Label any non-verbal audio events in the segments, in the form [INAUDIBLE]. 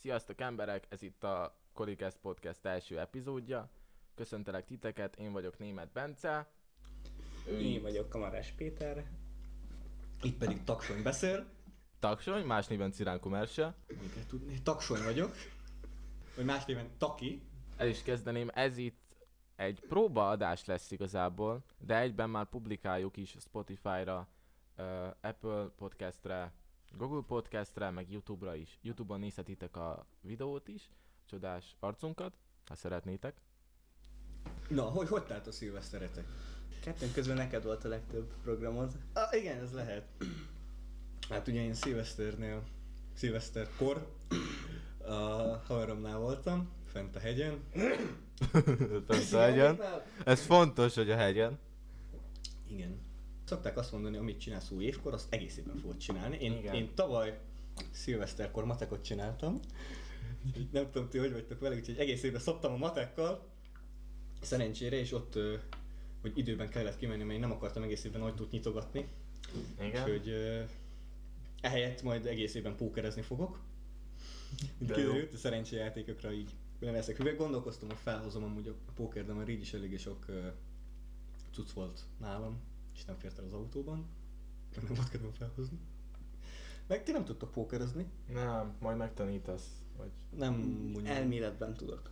Sziasztok emberek, ez itt a Kolikest Podcast első epizódja. Köszöntelek titeket, én vagyok Német Bence. Én vagyok Kamarás Péter. Itt pedig Taksony beszél. Taksony, más néven Ciránko Merse. Még kell tudni. Taksony vagyok. Vagy más néven Taki. El is kezdeném, ez itt egy próbaadás lesz igazából, de egyben már publikáljuk is Spotify-ra, Apple Podcastre, Google Podcastre, meg YouTube-ra is. YouTube-on nézhetitek a videót is, csodás arcunkat, ha szeretnétek. Na, hogy hogy telt a szilveszteretek? Kettőnk közben neked volt a legtöbb programod. Ah, igen, ez lehet. Hát ugye én szilveszternél, szilveszterkor a haveromnál voltam, fent a hegyen. Fent a hegyen. Ez fontos, hogy a hegyen. Igen. Szokták azt mondani, amit csinálsz új évkor, azt egész évben fogod csinálni. Én, Igen. én tavaly szilveszterkor matekot csináltam. Nem tudom ti, hogy vagytok vele, úgyhogy egész évben szoptam a matekkal. Szerencsére, és ott, hogy időben kellett kimenni, mert én nem akartam egész évben ajtót nyitogatni. Igen. Úgyhogy ehelyett majd egész évben pókerezni fogok. Mint kiderült, szerencséjátékokra így nem leszek hüveg. Gondolkoztam, hogy felhozom amúgy a póker, de már így is eléggé sok cucc volt nálam, és nem fért el az autóban. Nem volt kedvem felhozni. Meg ti nem tudtok pókerezni? Nem, majd megtanítasz, vagy Nem mondjuk. Elméletben tudok.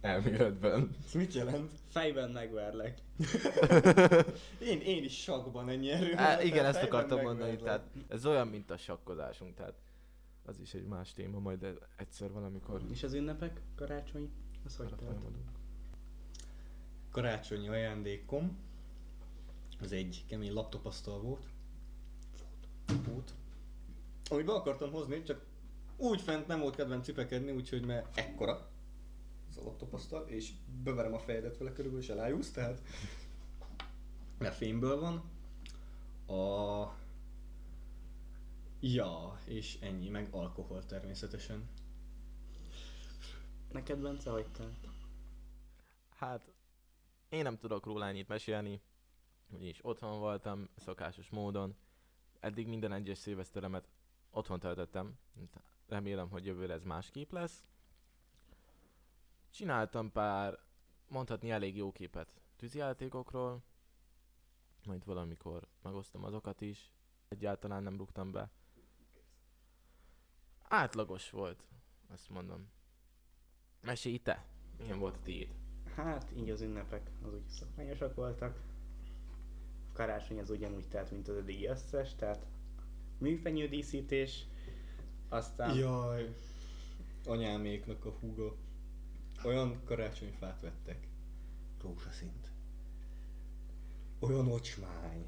elméletben. Ez mit jelent? Fejben megverlek. [LAUGHS] Én, én is sakban ennyi erő. Á, igen, ezt akartam mondani, megverlek. tehát ez olyan, mint a sakkozásunk, tehát az is egy más téma, majd egyszer valamikor És az ünnepek, karácsony, az hogy karácsonyi ajándékom, az egy kemény laptopasztal volt. Volt. Amit be akartam hozni, csak úgy fent nem volt kedvem cipekedni, úgyhogy mert ekkora ez a laptopasztal, és beverem a fejedet vele körülbelül, és elájulsz, tehát mert fémből van. A... Ja, és ennyi, meg alkohol természetesen. Neked, Bence, hogy telt? Hát, én nem tudok róla ennyit mesélni, úgyis otthon voltam, szokásos módon. Eddig minden egyes szilveszteremet otthon töltöttem. Remélem, hogy jövőre ez másképp lesz. Csináltam pár, mondhatni elég jó képet tűzijátékokról, majd valamikor megosztom azokat is. Egyáltalán nem rúgtam be. Átlagos volt, azt mondom. Mesélj te! Milyen volt a tiéd? Hát, így az ünnepek az úgy szokványosak voltak. Karácsony az ugyanúgy telt, mint az eddigi összes, tehát műfenyő díszítés, aztán Jaj, anyáméknak a húga. Olyan karácsonyfát vettek. Rózsaszint. Olyan ocsmány.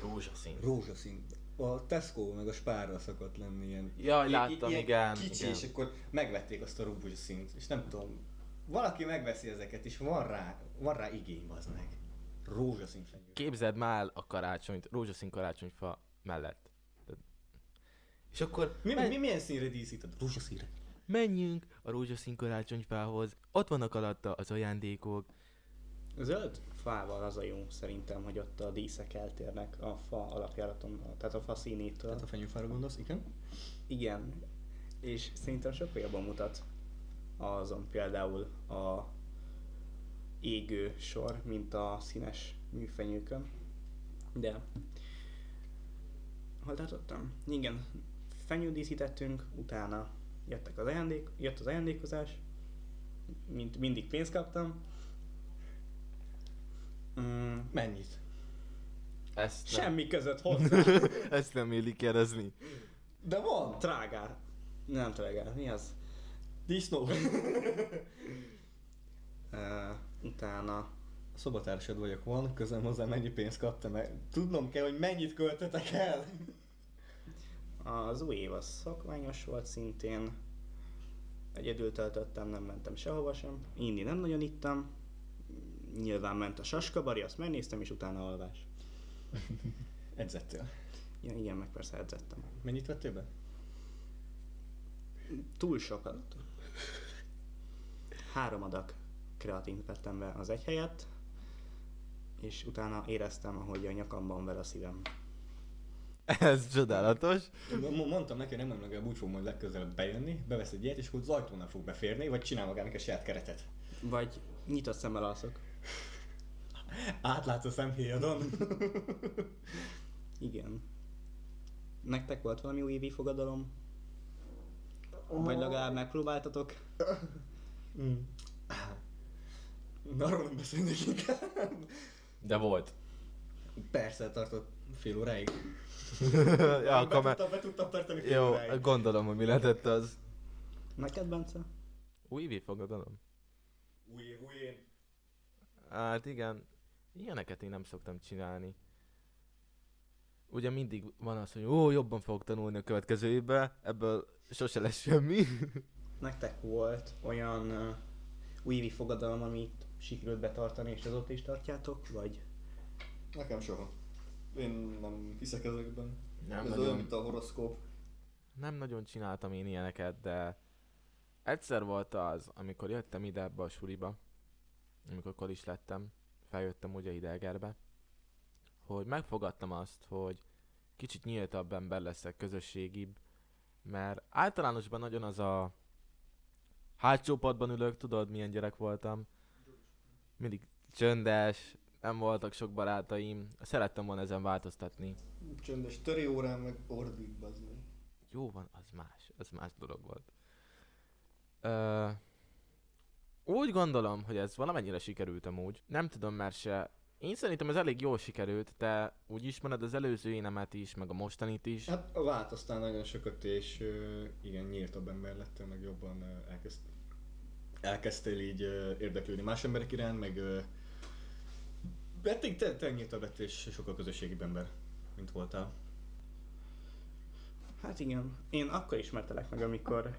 Rózsaszín. Rózsaszint. A Tesco meg a Spárra szokott lenni ilyen. Jaj, láttam, ilyen igen, Kicsi, igen. és akkor megvették azt a rózsaszint. És nem tudom, valaki megveszi ezeket, és van rá, van rá igény, az meg. Rózsaszín fenyő. Képzeld már a karácsonyt, rózsaszín karácsonyfa mellett. És akkor Mi, men- mi, milyen színre díszíted? Rózsaszínre. menjünk a rózsaszín karácsonyfához, ott vannak alatta az ajándékok. zöld fával az a jó szerintem, hogy ott a díszek eltérnek a fa alapjáraton, tehát a fa színétől. Tehát a fenyőfára gondolsz, igen? Igen, és szerintem sokkal jobban mutat azon például a égő sor, mint a színes műfenyőkön. De hol tartottam? Igen, fenyődíszítettünk, utána jöttek az ajándék, jött az ajándékozás, mint mindig pénzt kaptam. Mm, Mennyit? Ezt nem, semmi között [LAUGHS] hozzá. ezt nem illik kérdezni. De van! Trágár. Nem trágár, mi az? Disznó. [LAUGHS] Uh, utána Szobatársad vagyok, van közöm hozzá, mennyi pénzt kaptam meg. Tudnom kell, hogy mennyit költötek el. az új év az szokványos volt szintén. Egyedül töltöttem, nem mentem sehova sem. Inni nem nagyon ittam. Nyilván ment a saskabari, azt megnéztem, és utána alvás. [LAUGHS] Edzettél. Ja, igen, meg persze edzettem. Mennyit vettél be? Túl sokat. Három adag kreatint vettem be az egy helyet, és utána éreztem, ahogy a nyakamban ver a szívem. Ez csodálatos. Mondtam neki, hogy nem emlékszem, úgy fog majd legközelebb bejönni, bevesz egy ilyet, és akkor az ajtónál fog beférni, vagy csinál magának egy saját keretet. Vagy nyitott szemmel alszok. Átlátsz a szemhéjadon. Igen. Nektek volt valami új fogadalom? Vagy legalább megpróbáltatok? mm. Arról nem beszélnék inkább. De volt. Persze, tartott fél óráig. [LAUGHS] ja, akkor be, tudtam, be tudtam tartani fél Jó, óráig. gondolom, hogy mi lehetett az. Neked, Bence? Új fogadalom? Új év, új év. Hát igen, ilyeneket én nem szoktam csinálni. Ugye mindig van az, hogy ó, jobban fogok tanulni a következő évben, ebből sose lesz semmi. Nektek volt olyan uh, újévi fogadalom, amit sikerült betartani, és azóta is tartjátok? Vagy Nekem soha. Én nem hiszek ezekben. Nem Ez nagyon. olyan, mint a horoszkóp. Nem nagyon csináltam én ilyeneket, de egyszer volt az, amikor jöttem ide ebbe a suliba, amikor akkor is lettem, feljöttem ugye ide Egerbe, hogy megfogadtam azt, hogy kicsit nyíltabb ember leszek, közösségibb, mert általánosban nagyon az a hátsó padban ülök, tudod milyen gyerek voltam, mindig csöndes, nem voltak sok barátaim, szerettem volna ezen változtatni. Csöndes töri órán meg ordít, bazd meg. Jó van, az más, az más dolog volt. Ö, úgy gondolom, hogy ez valamennyire sikerült amúgy. Nem tudom már se. Én szerintem ez elég jól sikerült, te úgy ismered az előző énemet is, meg a mostanit is. Hát változtál nagyon sokat, és igen, nyíltabb ember lettél, meg jobban ö, elkezd, elkezdtél így ö, érdeklődni más emberek iránt, meg ö, így te, te nyíltabb lettél, és sokkal közösségibb ember, mint voltál. Hát igen. Én akkor ismertelek meg, amikor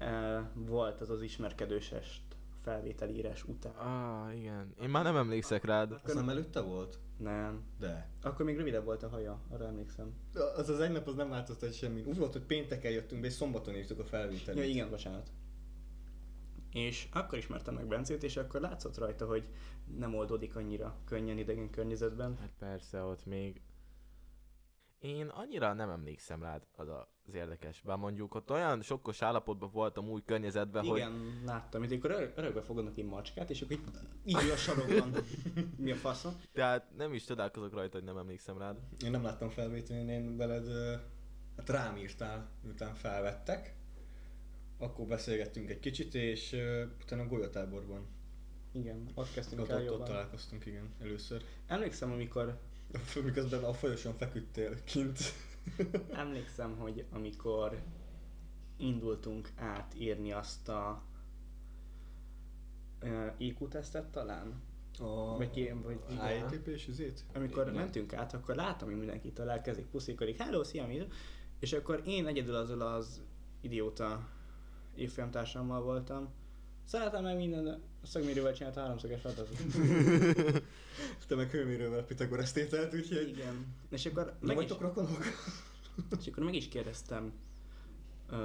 uh, volt az az ismerkedős est felvételírás után. Ah, igen. Én már nem emlékszek rád. Az nem előtte volt? Nem. De. Akkor még rövidebb volt a haja, arra emlékszem. Az az egy nap az nem változtat semmi. Úgy volt, hogy pénteken jöttünk be, és szombaton írtuk a felvételit. Ja, igen, bocsánat. És akkor ismertem meg Bencét, és akkor látszott rajta, hogy nem oldódik annyira könnyen idegen környezetben. Hát persze, ott még... Én annyira nem emlékszem rád, az a- az érdekes. Bár mondjuk ott olyan sokkos állapotban voltam új környezetben, hogy Igen, láttam, hogy akkor örök, örökbe fogadnak egy macskát, és akkor így, így a sarokban. [LAUGHS] Mi a faszom? tehát nem is csodálkozok rajta, hogy nem emlékszem rád. Én nem láttam felvételni, én veled, hát rám írtál, miután felvettek. Akkor beszélgettünk egy kicsit, és ö, utána golyatáborban. Igen, ott kezdtünk Ott, el ott, ott találkoztunk, igen, először. Emlékszem, amikor Miközben a folyoson feküdtél kint. [LAUGHS] Emlékszem, hogy amikor indultunk átírni azt a uh, IQ-tesztet talán, A... vagy, ki, vagy. ITP és üzét? amikor Igen. mentünk át, akkor láttam, hogy mindenkitől elkezdik puszikodik, hello, szia, mi? És akkor én egyedül azzal az idióta évfolyamtársammal voltam. Szeretem meg minden, a szögmérővel csinált háromszöges adatot. Te meg hőmérővel Pitagoras tételt, úgyhogy... Igen. És akkor Nem meg is, vagytok rokonok? és akkor meg is kérdeztem uh,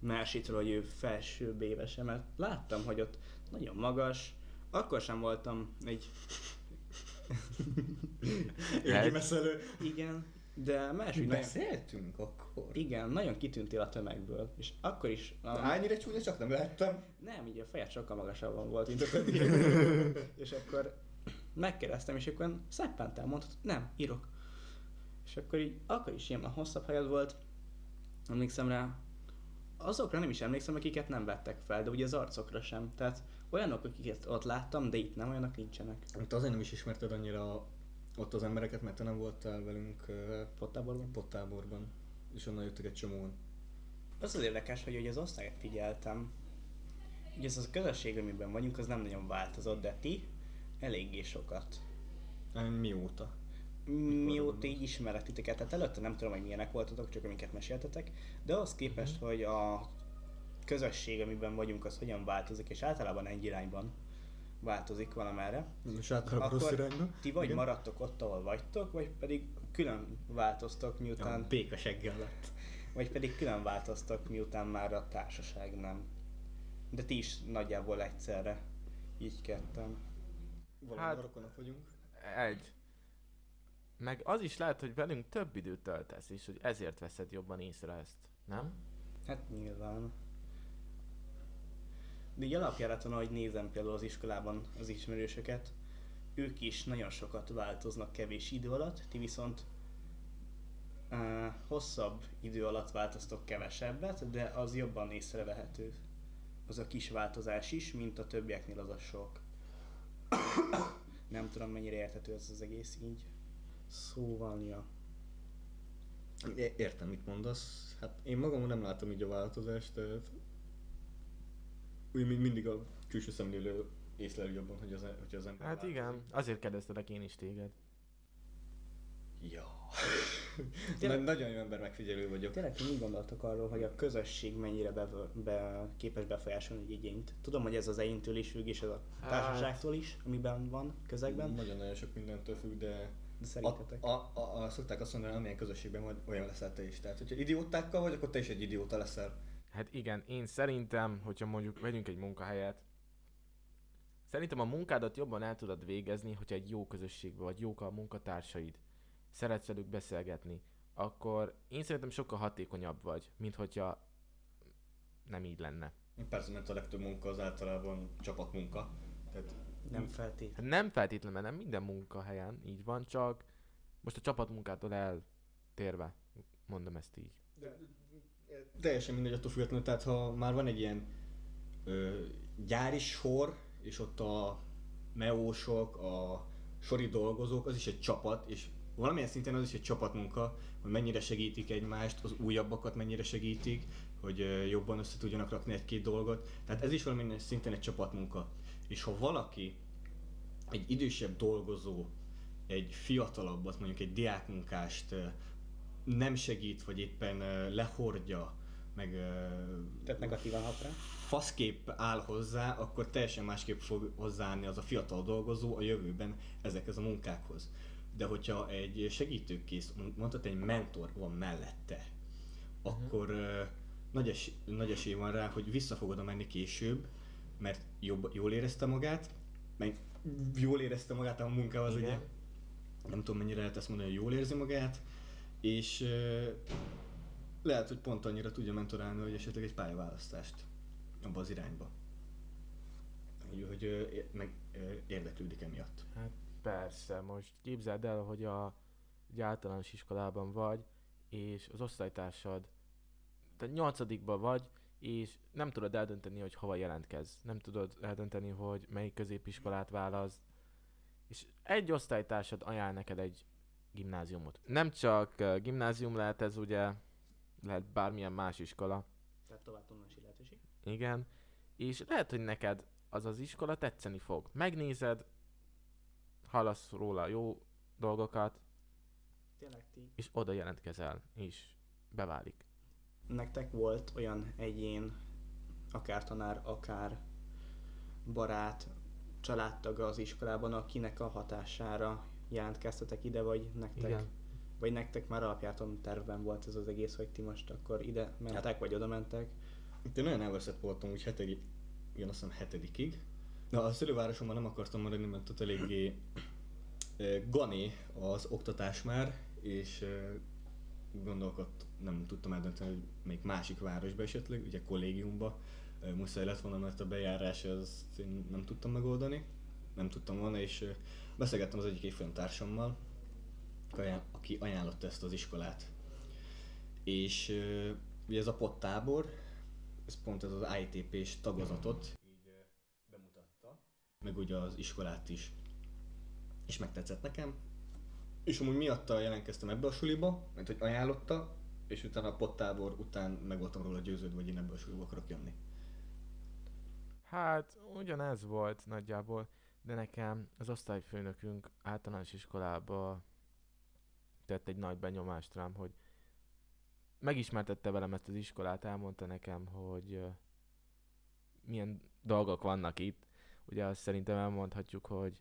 Mersitről, hogy ő felsőbb évese, mert láttam, hogy ott nagyon magas, akkor sem voltam egy... Őgi messzelő. Igen, de Mersi nagyon... Beszéltünk akkor? Igen, nagyon kitűntél a tömegből, és akkor is... A... Hányire csúnya csak nem lehettem? Nem, így a fejed sokkal magasabban volt, mint a [LAUGHS] többi. és akkor megkérdeztem, és akkor szeppentál, mondtad, nem, írok. És akkor így, akkor is ilyen a hosszabb hajad volt, emlékszem rá, azokra nem is emlékszem, akiket nem vettek fel, de ugye az arcokra sem. Tehát olyanok, akiket ott láttam, de itt nem, olyanok nincsenek. Te azért nem is ismerted annyira ott az embereket, mert te nem voltál velünk Pottáborban. pottáborban. És onnan jöttek egy csomóan. Az az érdekes, hogy ugye az osztályt figyeltem, ugye ez a közösség, amiben vagyunk, az nem nagyon változott, de ti eléggé sokat. Mióta? Mióta így ismerek titeket, tehát előtte nem tudom, hogy milyenek voltatok, csak amiket meséltetek, de ahhoz képest, hogy a közösség, amiben vagyunk, az hogyan változik, és általában egy irányban változik valamerre. És általában rossz Akkor irányba. ti vagy Igen. maradtok ott, ahol vagytok, vagy pedig külön változtok, miután, Ja, békaseggel lett. vagy pedig külön változtok, miután már a társaság nem. De ti is nagyjából egyszerre, így ketten. Valami Hát- hát... rokonok vagyunk. Egy. Meg az is lehet, hogy velünk több időt töltesz, és hogy ezért veszed jobban észre ezt, nem? Hát nyilván. De így alapjáraton, ahogy nézem például az iskolában az ismerősöket, ők is nagyon sokat változnak kevés idő alatt, ti viszont uh, hosszabb idő alatt változtok kevesebbet, de az jobban észrevehető. Az a kis változás is, mint a többieknél az a sok. Nem tudom mennyire érthető ez az egész így. Szóval, ja. Értem, mit mondasz. Hát én magam nem látom így a változást, úgy mi- mindig a külső szemlélő észleli jobban, hogy az, e- hogy az ember Hát változik. igen, azért kérdeztelek én is téged. Ja. Tényleg- [LAUGHS] Na, nagyon jó ember megfigyelő vagyok. Tényleg ti mit gondoltok arról, hogy a közösség mennyire be, be, képes befolyásolni egy igényt? Tudom, hogy ez az egyéntől is függ, és ez a Hát- társaságtól is, amiben van, közegben, Nagyon-nagyon sok mindentől függ, de de a, szerintetek? a, a, a, szokták azt mondani, amilyen közösségben vagy, olyan leszel te is. Tehát, hogyha idiótákkal vagy, akkor te is egy idióta leszel. Hát igen, én szerintem, hogyha mondjuk vegyünk egy munkahelyet, szerintem a munkádat jobban el tudod végezni, hogyha egy jó közösségben vagy jók a munkatársaid, szeretsz velük beszélgetni, akkor én szerintem sokkal hatékonyabb vagy, mint hogyha nem így lenne. Persze, mert a legtöbb munka az általában csapatmunka. Tehát Nem feltétlenül. Hát nem feltétlenül, mert nem minden munkahelyen így van, csak most a csapatmunkától eltérve, mondom ezt így. Teljesen mindegy attól függetlenül, tehát ha már van egy ilyen ö, gyári sor, és ott a meósok, a sori dolgozók, az is egy csapat, és valamilyen szinten az is egy csapatmunka, hogy mennyire segítik egymást, az újabbakat mennyire segítik, hogy jobban össze tudjanak rakni egy-két dolgot. Tehát ez is valamilyen szinten egy csapatmunka. És ha valaki, egy idősebb dolgozó, egy fiatalabbat, mondjuk egy diákmunkást nem segít, vagy éppen lehordja, meg Tehát negatívan hat rá. faszkép áll hozzá, akkor teljesen másképp fog hozzáállni az a fiatal dolgozó a jövőben ezekhez a munkákhoz. De hogyha egy segítőkész, mondhatod egy mentor van mellette, akkor ö, nagy, es- nagy esély van rá, hogy vissza fog menni később, mert jobb, jól érezte magát, meg jól érezte magát a munkával, ugye, nem tudom mennyire lehet ezt mondani, hogy jól érzi magát, és lehet, hogy pont annyira tudja mentorálni, hogy esetleg egy pályaválasztást abba az irányba. Hogy, hogy ö, é- meg érdeklődik emiatt. Hát persze, most képzeld el, hogy a, egy általános iskolában vagy, és az osztálytársad, tehát nyolcadikban vagy, és nem tudod eldönteni, hogy hova jelentkezz. Nem tudod eldönteni, hogy melyik középiskolát választ. És egy osztálytársad ajánl neked egy gimnáziumot. Nem csak gimnázium lehet ez, ugye, lehet bármilyen más iskola. Tehát tovább tanulási lehetőség. Igen. És lehet, hogy neked az az iskola tetszeni fog. Megnézed, hallasz róla jó dolgokat, Tényleg ti. és oda jelentkezel, és beválik. Nektek volt olyan egyén, akár tanár, akár barát, családtaga az iskolában, akinek a hatására jelentkeztetek ide, vagy nektek, Igen. vagy nektek már alapjáton tervben volt ez az egész, hogy ti most akkor ide mentek, Hát- vagy oda mentek. Itt én nagyon elveszett voltam, úgy hetedik, igen, azt hiszem hetedikig. De a szülővárosomban nem akartam maradni, mert ott eléggé gani az oktatás már, és ö, gondolkodt, nem tudtam eldönteni, hogy még másik városba esetleg, ugye kollégiumba muszáj lett volna, mert a bejárás az én nem tudtam megoldani, nem tudtam volna, és beszélgettem az egyik évfolyamtársammal, aki ajánl- aki ajánlotta ezt az iskolát. És ugye ez a pottábor, ez pont ez az ITP-s tagozatot így bemutatta, meg ugye az iskolát is. És megtetszett nekem. És amúgy miatta jelentkeztem ebbe a suliba, mert hogy ajánlotta, és utána a pottábor után meg voltam róla győződve, hogy én ebbe a suliba akarok jönni. Hát, ugyanez volt nagyjából, de nekem az osztályfőnökünk általános iskolába tett egy nagy benyomást rám, hogy megismertette velem ezt az iskolát, elmondta nekem, hogy milyen dolgok vannak itt. Ugye azt szerintem elmondhatjuk, hogy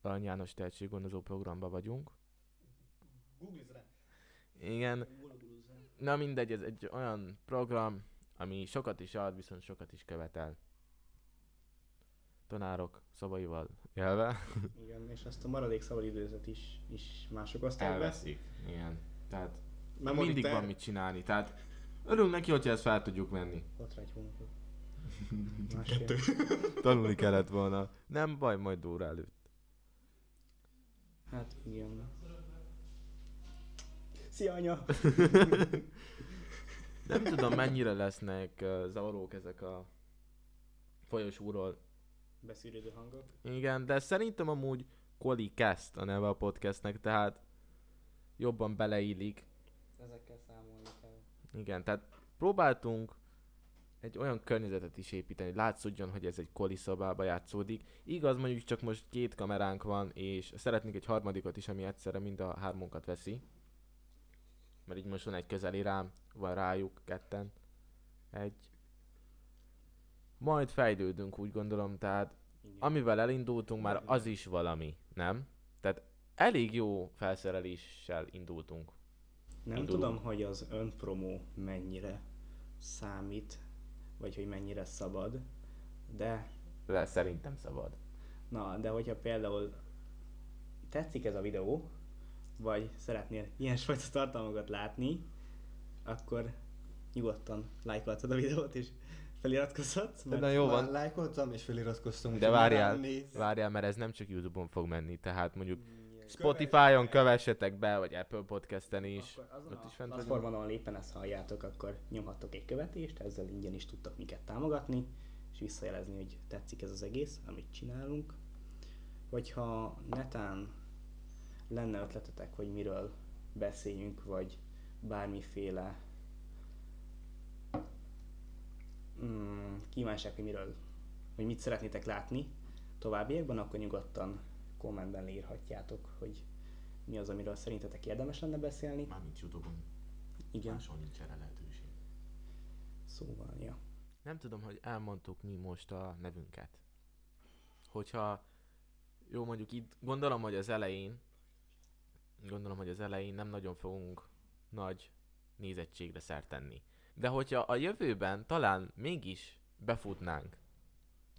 Arany János tehetséggondozó programban vagyunk. Googliz rá! Igen, na mindegy, ez egy olyan program, ami sokat is ad, viszont sokat is követel. Tanárok szavaival élve [LAUGHS] Igen, és ezt a maradék szabadidőzet is, is mások osztálják be. elveszik. Igen. Tehát Már mindig te- van mit csinálni. Tehát örülünk neki, hogyha ezt fel tudjuk venni. Volt rá egy hónapot. [LAUGHS] Tanulni kellett volna. Nem baj, majd Dóra előtt. Hát igen. Szia anya! Nem tudom, mennyire lesznek zavarók ezek a folyosóról. Beszűrődő hangok. Igen, de szerintem amúgy Koli Cast a neve a podcastnek, tehát jobban beleillik. Ezekkel számolni kell. Igen, tehát próbáltunk egy olyan környezetet is építeni, hogy látszódjon, hogy ez egy koli szobába játszódik. Igaz, mondjuk csak most két kameránk van, és szeretnénk egy harmadikat is, ami egyszerre mind a hármunkat veszi. Mert így most van egy közeli rám, van rájuk ketten. Egy. Majd fejlődünk, úgy gondolom, tehát Igen. amivel elindultunk már az is valami, nem? Tehát elég jó felszereléssel indultunk. Nem indulunk. tudom, hogy az önpromó mennyire számít, vagy hogy mennyire szabad, de De szerintem szabad. na, de hogyha például tetszik ez a videó, vagy szeretnél ilyesfajta tartalmakat látni, akkor nyugodtan lájkolhatod a videót, és feliratkozhatsz, mert Na jó van. lájkoltam és feliratkoztam. De várjál, várjál, mert ez nem csak Youtube-on fog menni, tehát mondjuk Spotify Spotify-on kövessetek be, vagy Apple Podcast-en is. Akkor azon Ott a is fent platformon, ahol éppen ezt halljátok, akkor nyomhattok egy követést, ezzel ingyen is tudtok minket támogatni, és visszajelezni, hogy tetszik ez az egész, amit csinálunk. Hogyha netán lenne ötletetek, hogy miről beszéljünk, vagy bármiféle mm, kívánság, hogy miről, hogy mit szeretnétek látni továbbiakban, akkor nyugodtan kommentben leírhatjátok, hogy mi az, amiről szerintetek érdemes lenne beszélni. Mármint Youtube-on. Igen. Máshol nincs erre lehetőség. Szóval, ja. Nem tudom, hogy elmondtuk mi most a nevünket. Hogyha, jó mondjuk itt, gondolom, hogy az elején, gondolom, hogy az elején nem nagyon fogunk nagy nézettségre szert tenni. De hogyha a jövőben talán mégis befutnánk,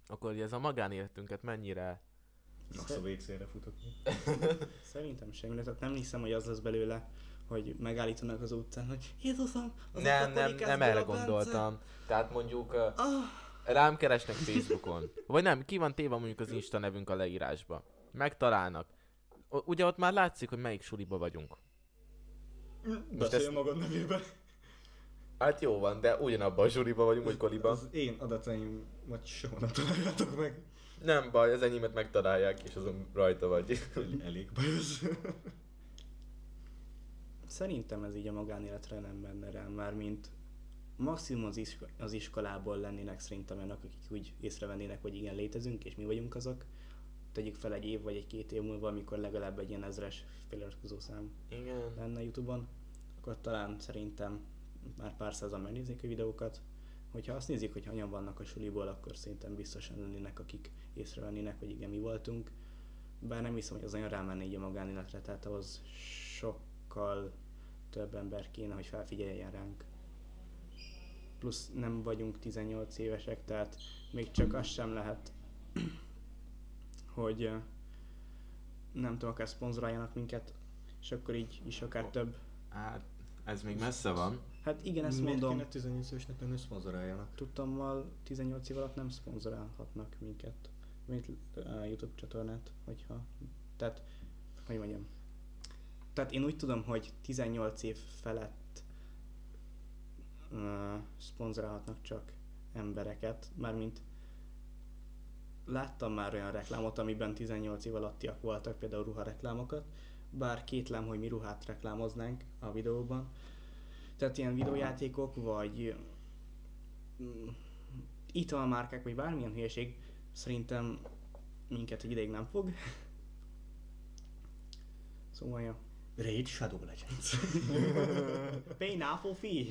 akkor ugye ez a magánéletünket mennyire Max a végszélre futok. [LAUGHS] Szerintem semmi, tehát nem hiszem, hogy az lesz belőle, hogy megállítanak az utcán, hogy Jézusom, az nem, nem, nem erre Bence!" gondoltam. Tehát mondjuk uh, Ah, rám keresnek Facebookon. Vagy nem, ki van téve mondjuk az Insta nevünk a leírásba. Megtalálnak. O- ugye ott már látszik, hogy melyik suliba vagyunk. Beszélj ezt- magad nevében. Hát jó van, de ugyanabban a suliba vagyunk, vagy koliba. Az én adataim, vagy soha nem találjátok meg. Nem baj, az enyémet megtalálják, és azon rajta vagy. Elég baj ez. Szerintem ez így a magánéletre nem menne rá, már mint maximum az, isko- az iskolából lennének szerintem olyanok, akik úgy észrevennének, hogy igen, létezünk, és mi vagyunk azok. Tegyük fel egy év vagy egy két év múlva, amikor legalább egy ilyen ezres feliratkozó szám Igen. lenne Youtube-on, akkor talán szerintem már pár százan megnézik a videókat. Hogyha azt nézik, hogy hanyan vannak a suliból, akkor szerintem biztosan lennének, akik észrevennének, hogy igen, mi voltunk. Bár nem hiszem, hogy az olyan rámenne így a magánéletre, tehát ahhoz sokkal több ember kéne, hogy felfigyeljen ránk. Plusz nem vagyunk 18 évesek, tehát még csak az sem lehet, [CLEARS THROAT] hogy nem tudom, akár szponzoráljanak minket, és akkor így is akár több. Hát, ez még messze van. Hát igen, ezt Miért mondom. kéne 18 évesnek hogy szponzoráljanak? Tudtommal 18 év alatt nem szponzorálhatnak minket, mint uh, YouTube csatornát, hogyha, tehát, hogy mondjam. Tehát én úgy tudom, hogy 18 év felett uh, szponzorálhatnak csak embereket, mármint láttam már olyan reklámot, amiben 18 év alattiak voltak, például ruhareklámokat, bár kétlem, hogy mi ruhát reklámoznánk a videóban. Tehát ilyen videójátékok, vagy mm, italmárkák, vagy bármilyen hülyeség, szerintem minket egy ideig nem fog. Szóval, ja. Raid Shadow Legends. Pay now for fee.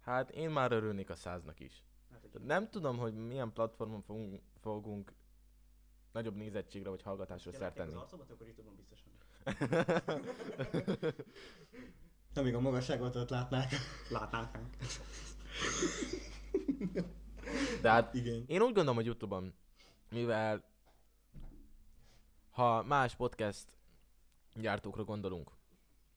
Hát én már örülnék a száznak is. Tehát Nem tudom, hogy milyen platformon fogunk, fogunk nagyobb nézettségre vagy hallgatásra szert tenni. akkor YouTube-on biztosan. Amíg a magasságot ott látnák. Látnánk ránk. De hát Igen. én úgy gondolom, hogy Youtube-on, mivel ha más podcast gyártókra gondolunk,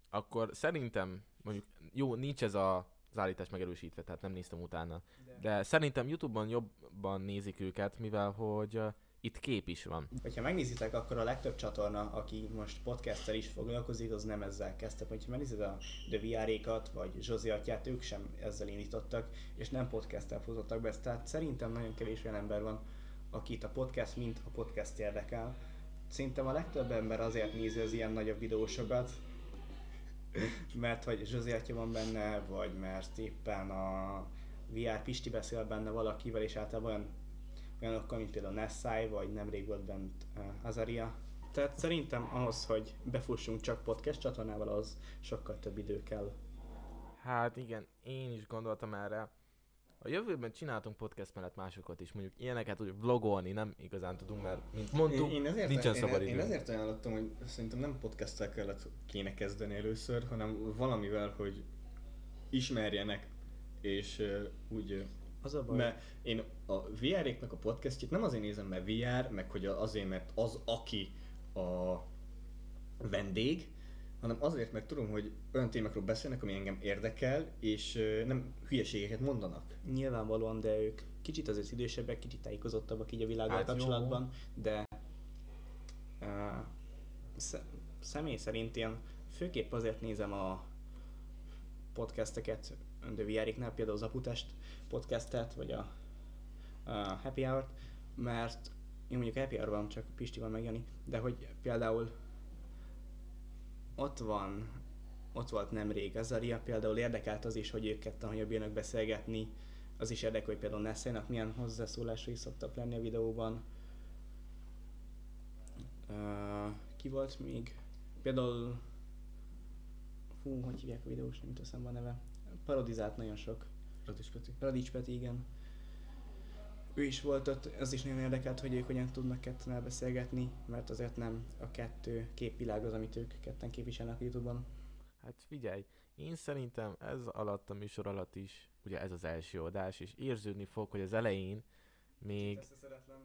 akkor szerintem, mondjuk, jó, nincs ez a, az állítás megerősítve, tehát nem néztem utána, de szerintem Youtube-on jobban nézik őket, mivel hogy uh, itt kép is van. Hogyha megnézitek, akkor a legtöbb csatorna, aki most podcasttel is foglalkozik, az nem ezzel kezdte. Hogyha megnézed a The VR-ékat, vagy Zsozi atyát, ők sem ezzel indítottak, és nem podcasttel futottak be. Tehát szerintem nagyon kevés olyan ember van, akit a podcast, mint a podcast érdekel. Szerintem a legtöbb ember azért nézi az ilyen nagyobb videósokat, mert hogy Zsozi atya van benne, vagy mert éppen a VR Pisti beszél benne valakivel, és általában olyan olyanokkal, mint például Nessai, vagy nemrég volt bent uh, Azaria. Tehát szerintem ahhoz, hogy befussunk csak podcast csatornával, az sokkal több idő kell. Hát igen, én is gondoltam erre. A jövőben csináltunk podcast mellett másokat is, mondjuk ilyeneket, hogy vlogolni nem igazán tudunk, mert mint mondtuk, én, én ezért, nincsen én, szabad én, én ezért ajánlottam, hogy szerintem nem podcasttel kellett kéne kezdeni először, hanem valamivel, hogy ismerjenek, és uh, úgy uh, Az a baj. Mert én a VR-éknek a podcastjét nem azért nézem, mert VR, meg hogy azért, mert az, aki a vendég, hanem azért, mert tudom, hogy olyan témákról beszélnek, ami engem érdekel, és nem hülyeségeket mondanak. Nyilvánvalóan, de ők kicsit azért idősebbek, kicsit tájékozottabbak így a világgal Hát jó. kapcsolatban, de uh, sz- személy szerint én főképp azért nézem a podcasteket de VR-iknál, például az Aputest podcastet, vagy a, a Happy Hour-t, mert én mondjuk Happy Hour van, csak Pisti van meg Jani, de hogy például ott van, ott volt nemrég Azaria, például érdekelt az is, hogy ők ketten hogyan bírnak beszélgetni, az is érdekel, hogy például Nessének milyen hozzászólásai szoktak lenni a videóban. Uh, ki volt még? Például... Fú, hogy hívják a videós, nem jut eszembe a neve. Parodizált nagyon sok. Radics Peti. Radics Peti, igen. Ő is volt ott, az is nagyon érdekelt, hogy ők hogyan tudnak ketten elbeszélgetni, mert azért nem a kettő képvilág az, amit ők ketten képviselnek a Youtube-on. Hát figyelj, én szerintem ez alatt a műsor alatt is, ugye ez az első adás, és érződni fog, hogy az elején még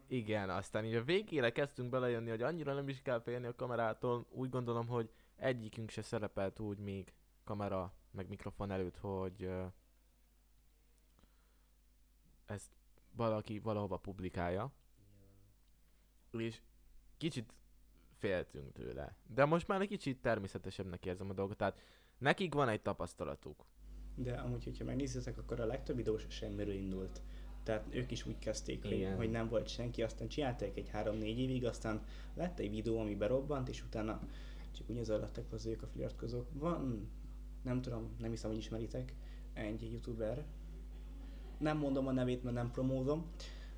igen, aztán így a végére kezdtünk belejönni, hogy annyira nem is kell félni a kamerától. Úgy gondolom, hogy egyikünk se szerepelt úgy még kamera meg mikrofon előtt, hogy ezt valaki valahova publikálja. És kicsit féltünk tőle. De most már egy kicsit természetesebbnek érzem a dolgot. Tehát nekik van egy tapasztalatuk. De amúgy, hogyha megnézitek, akkor a legtöbb videós semmiről indult. Tehát ők is úgy kezdték, hogy, Igen. hogy nem volt senki, aztán csinálták egy 3-4 évig, aztán lett egy videó, ami berobbant, és utána csak úgy zajlottak hozzá ők a fliratkozók. Van, nem tudom, nem hiszem, hogy ismeritek, egy youtuber. Nem mondom a nevét, mert nem promózom,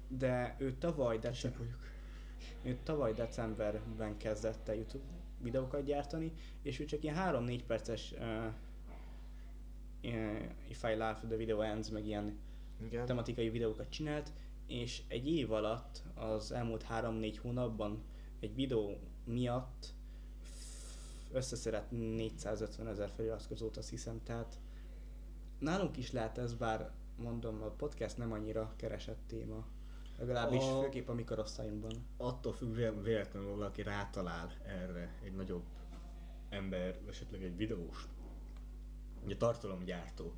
de ő tavaly, december, ő tavaly decemberben kezdett el YouTube videókat gyártani, és ő csak ilyen 3-4 perces uh, If I Laugh, The Video Ends, meg ilyen Igen. tematikai videókat csinált, és egy év alatt, az elmúlt 3-4 hónapban egy videó miatt összeszedett 450 ezer feliratkozót, azt hiszem, tehát nálunk is lehet ez, bár mondom, a podcast nem annyira keresett téma. Legalábbis A- főképp a mi korosztályunkban. Attól függ, vé- véletlenül valaki rátalál erre egy nagyobb ember, esetleg egy videós, egy tartalomgyártó,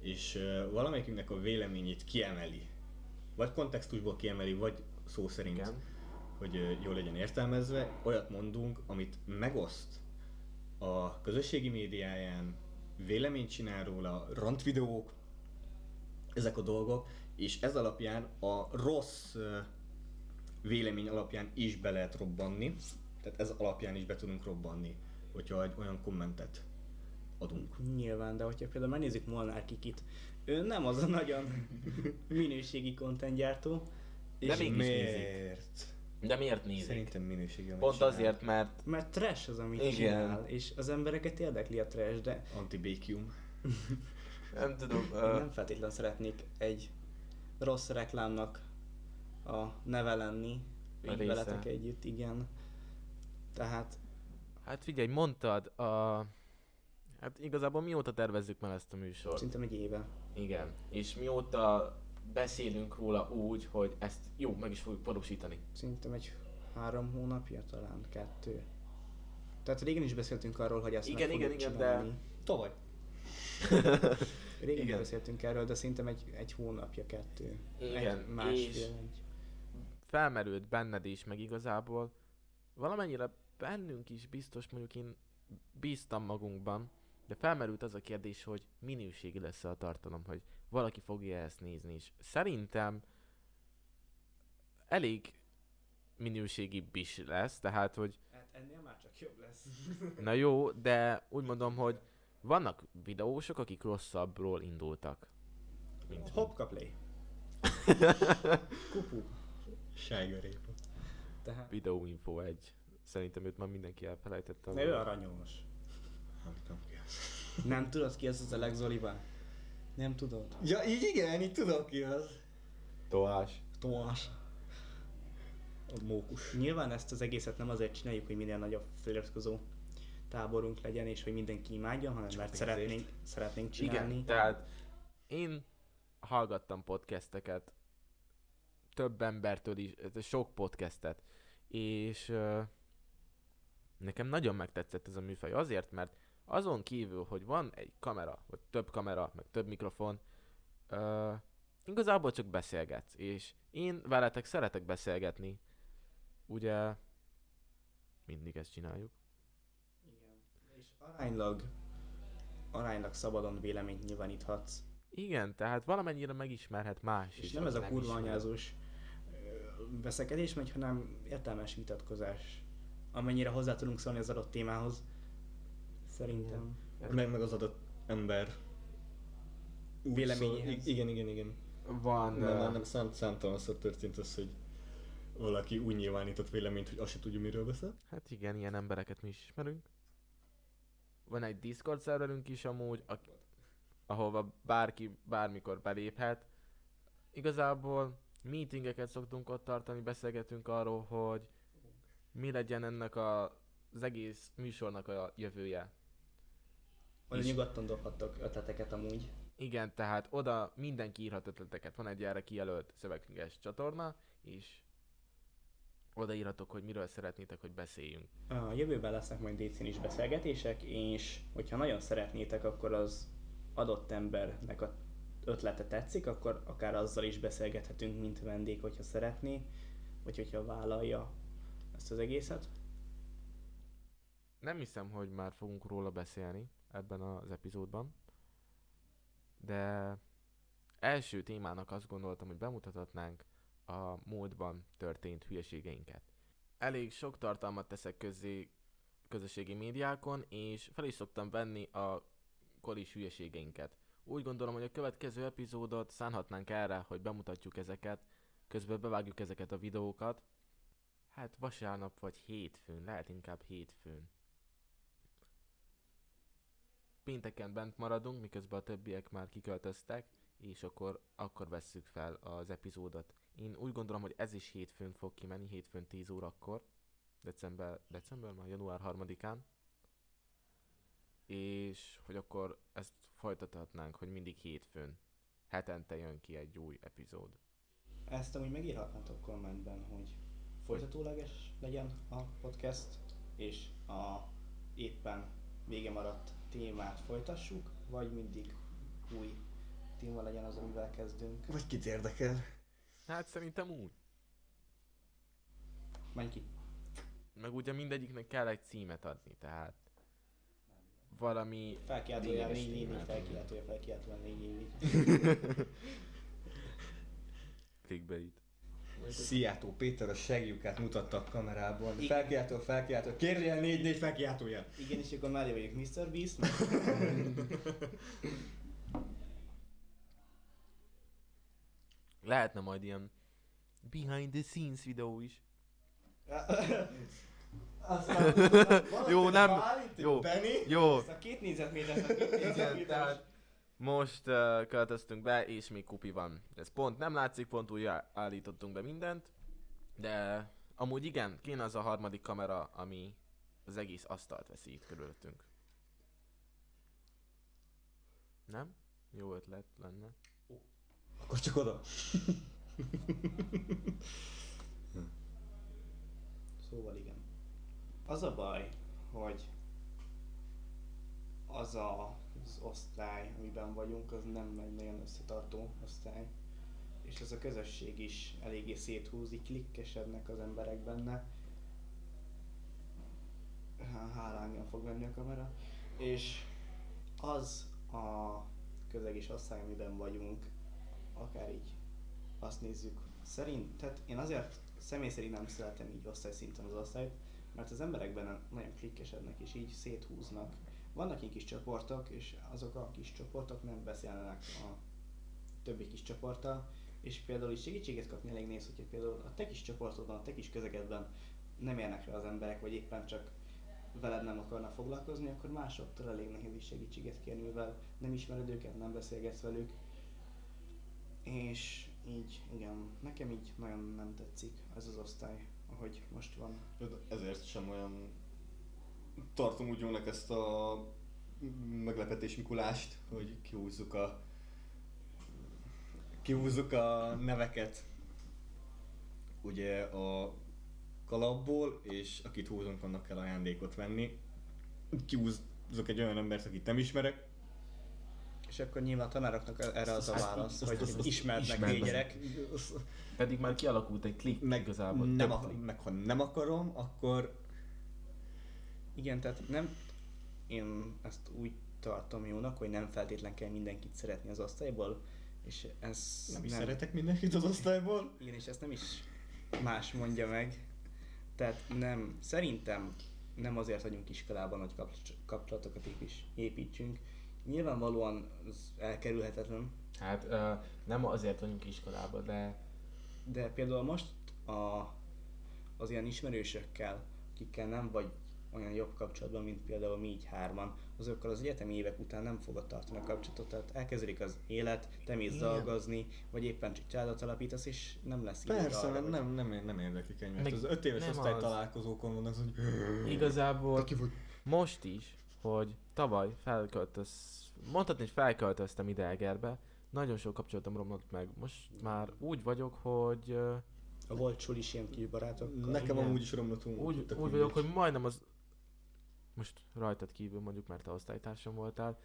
és uh, valamelyikünknek a véleményét kiemeli, vagy kontextusból kiemeli, vagy szó szerint, Igen. hogy uh, jól legyen értelmezve, olyat mondunk, amit megoszt a közösségi médiáján, véleményt csinál róla, rant videók, ezek a dolgok, és ez alapján a rossz vélemény alapján is be lehet robbanni, tehát ez alapján is be tudunk robbanni, hogyha egy olyan kommentet adunk. Nyilván, de hogyha például megnézzük Molnár Kikit, ő nem az a nagyon [LAUGHS] minőségi content gyártó, De és mégis nézik. De miért nézik? Szerintem minőségi. amit Pont csinál. azért, mert mert trash az, amit Igen. csinál, és az embereket érdekli a trash, de Antibékium. [LAUGHS] nem tudom, Én uh, nem feltétlenül szeretnék egy rossz reklámnak a neve lenni, A így része. veletek együtt, igen. Tehát hát figyelj, mondtad, a... hát igazából mióta tervezzük már ezt a műsort? szerintem egy éve. Igen. És mióta beszélünk róla úgy, hogy ezt jó, meg is fogjuk valósítani. Szerintem egy három hónapja talán, kettő. Tehát régen is beszéltünk arról, hogy ezt Igen, meg igen, igen, de- csinálni. Tavaly. [LAUGHS] Régen Igen. beszéltünk erről, de szerintem egy, egy hónapja, kettő. Igen, egy, másfél, és- egy. felmerült benned is, meg igazából valamennyire bennünk is biztos, mondjuk én bíztam magunkban, de felmerült az a kérdés, hogy minőségi lesz a tartalom, hogy valaki fogja ezt nézni, és szerintem elég minőségibb is lesz, tehát, hogy Hát ennél már csak jobb lesz. [LAUGHS] na jó, de úgy mondom, hogy vannak videósok, akik rosszabbról indultak. Mint Hopka play. [LAUGHS] Kupu. Sájgarépa. Tehát. Videóinfo egy. Szerintem őt már mindenki elfelejtette. Ne, ő aranyos. Nem tudom ki az. Nem tudod ki ez az Alex Zoliba? Nem tudod? Ja, így igen, így tudom ki az. Toás. Tomás. A mókus. Nyilván ezt az egészet nem azért csináljuk, hogy minél nagyobb feliratkozó táborunk legyen, és hogy mindenki imádjon, hanem mert pénzért. szeretnénk, szeretnénk csinálni. Igen, tehát én hallgattam podcasteket, több embertől is, sok podcastet, és uh, nekem nagyon megtetszett ez a műfaj azért, mert azon kívül, hogy van egy kamera, vagy több kamera, meg több mikrofon, uh, igazából csak beszélgetsz, és én veletek szeretek beszélgetni, ugye mindig ezt csináljuk. Igen. És aránylag, aránylag szabadon véleményt nyilváníthatsz. Igen, tehát valamennyire megismerhet más És is. nem ez a kurva anyázós veszekedés megy, hanem értelmes vitatkozás. Amennyire hozzá tudunk szólni az adott témához. Szerintem. Meg, meg az adott ember. Véleményéhez. szól- igen, igen, igen. Van... Nem, már nem szám, számtalanszor történt az, hogy valaki úgy nyilvánított véleményt, hogy azt se tudja, miről beszél. Hát igen, ilyen embereket mi is ismerünk. Van egy Discord szerverünk is amúgy, a, ahova bárki bármikor beléphet. Igazából meetingeket szoktunk ott tartani, beszélgetünk arról, hogy mi legyen ennek a, az egész műsornak a jövője. Oda nyugodtan dobhattok ötleteket amúgy. Igen, tehát oda mindenki írhat ötleteket. Van egy erre kijelölt szövegkönyves csatorna, és oda írhatok, hogy miről szeretnétek, hogy beszéljünk. A jövőben lesznek majd DC-n is beszélgetések, és hogyha nagyon szeretnétek, akkor az adott embernek a ötlete tetszik, akkor akár azzal is beszélgethetünk, mint vendég, hogyha szeretné, vagy hogyha vállalja ezt az egészet. Nem hiszem, hogy már fogunk róla beszélni ebben az epizódban, de első témának azt gondoltam, hogy bemutathatnánk a múltban történt hülyeségeinket. Elég sok tartalmat teszek közzé közösségi médiákon, és fel is szoktam venni a kolis hülyeségeinket. Úgy gondolom, hogy a következő epizódot szánhatnánk erre, hogy bemutatjuk ezeket, közben bevágjuk ezeket a videókat. Hát vasárnap vagy hétfőn, lehet inkább hétfőn. Pénteken bent maradunk, miközben a többiek már kiköltöztek, és akkor, akkor vesszük fel az epizódot. Én úgy gondolom, hogy ez is hétfőn fog kimenni, hétfőn 10 órakor, december, december már, január 3-án. És hogy akkor ezt folytathatnánk, hogy mindig hétfőn, hetente jön ki egy új epizód. Ezt amúgy megírhatnátok kommentben, hogy folytatóleges legyen a podcast, és a éppen vége maradt témát folytassuk, vagy mindig új téma legyen az, amivel kezdünk. Vagy kit érdekel? Hát szerintem úgy. Menj ki. Meg ugye mindegyiknek kell egy címet adni, tehát valami Felkiáltója Lényeges 4 4 témát. felkiáltója felkiáltója 4 4 clickbait. Szijjátó Péter a segjukát mutatta a kamerában. Igen. Felkiáltó, felkiáltó. Kérjél négy, négy felkiáltójel. Igen, és akkor mellé vagyok Mr. Beast. Lehetne majd ilyen behind the scenes videó is. Aztán Jó, nem- jó. Benny? Jó, Ezt a két négyzetmétert, a két tehát most uh, költöztünk be, és még kupi van. Ez pont nem látszik, pont úgy á- állítottunk be mindent, de amúgy igen, kéne az a harmadik kamera, ami az egész asztalt veszi itt körülöttünk. Nem? Jó ötlet lenne. Akkor csak oda. [LAUGHS] Szóval igen. Az a baj, hogy az a, az osztály, amiben vagyunk, az nem egy nagyon összetartó osztály. És ez a közösség is eléggé széthúzik, klikkesednek az emberek benne. Há- Hálányan fog venni a kamera. És az a közeg és osztály, amiben vagyunk, akár így azt nézzük, szerint, tehát én azért személy szerint nem szeretem így osztályszinten az osztályt, mert az emberek benne nagyon klikkesednek és így széthúznak. Vannak ilyen kis csoportok, és azok a kis csoportok nem beszélnek a többi kis csoporttal, és például is segítséget kapni elég néz, hogyha például a te kis csoportodban, a te kis közegedben nem érnek rá az emberek, vagy éppen csak veled nem akarnak foglalkozni, akkor másoktól elég nehéz is segítséget kérni, mivel nem ismered őket, nem beszélgetsz velük. És így, igen, nekem így nagyon nem tetszik ez az osztály, ahogy most van. Ezért sem olyan tartom úgy jónak ezt a meglepetés Mikulást, hogy kihúzzuk a kihúzzuk a neveket ugye a kalapból, és akit húzunk, annak kell ajándékot venni. Kihúzzuk egy olyan embert, akit nem ismerek, És akkor nyilván a tanároknak erre az a válasz, azt- hogy azt- azt ismernek ismernek. négy gyerek. Pedig már kialakult egy klik meg, igazából. nem, a, meg ha nem akarom, akkor Igen, tehát nem, én ezt úgy tartom jónak, hogy nem feltétlen kell mindenkit szeretni az osztályból, és ez nem is szeretek mindenkit az osztályból. Igen, és ezt nem is más mondja meg. Tehát nem, szerintem nem azért vagyunk iskolában, hogy kapcs- kapcsolatokat építs, építsünk. Nyilvánvalóan az elkerülhetetlen, Hát ö, nem azért vagyunk iskolában, de de például most a, az ilyen ismerősökkel, akikkel nem vagy olyan jobb kapcsolatban, mint például mi így hárman, azokkal az egyetemi évek után nem fogod tartani a kapcsolatot, tehát elkezdődik az élet, te mész dolgozni, vagy éppen csak családot alapítasz, és nem lesz időd Persze, arra, hogy- nem, nem, nem érdeklik egymást. Meg Az öt éves osztály az. találkozókon van az, hogy... igazából most is, hogy tavaly felköltöz, mondhatni, hogy felköltöztem ide Egerbe, nagyon sok kapcsolatom romlott meg. Most már úgy vagyok, hogy A volt sulis ilyen kis barátokkal. Nekem igen. amúgy is romlatunk. úgy, úgy vagyok, hogy majdnem az most rajtad kívül mondjuk, mert te osztálytársam voltál.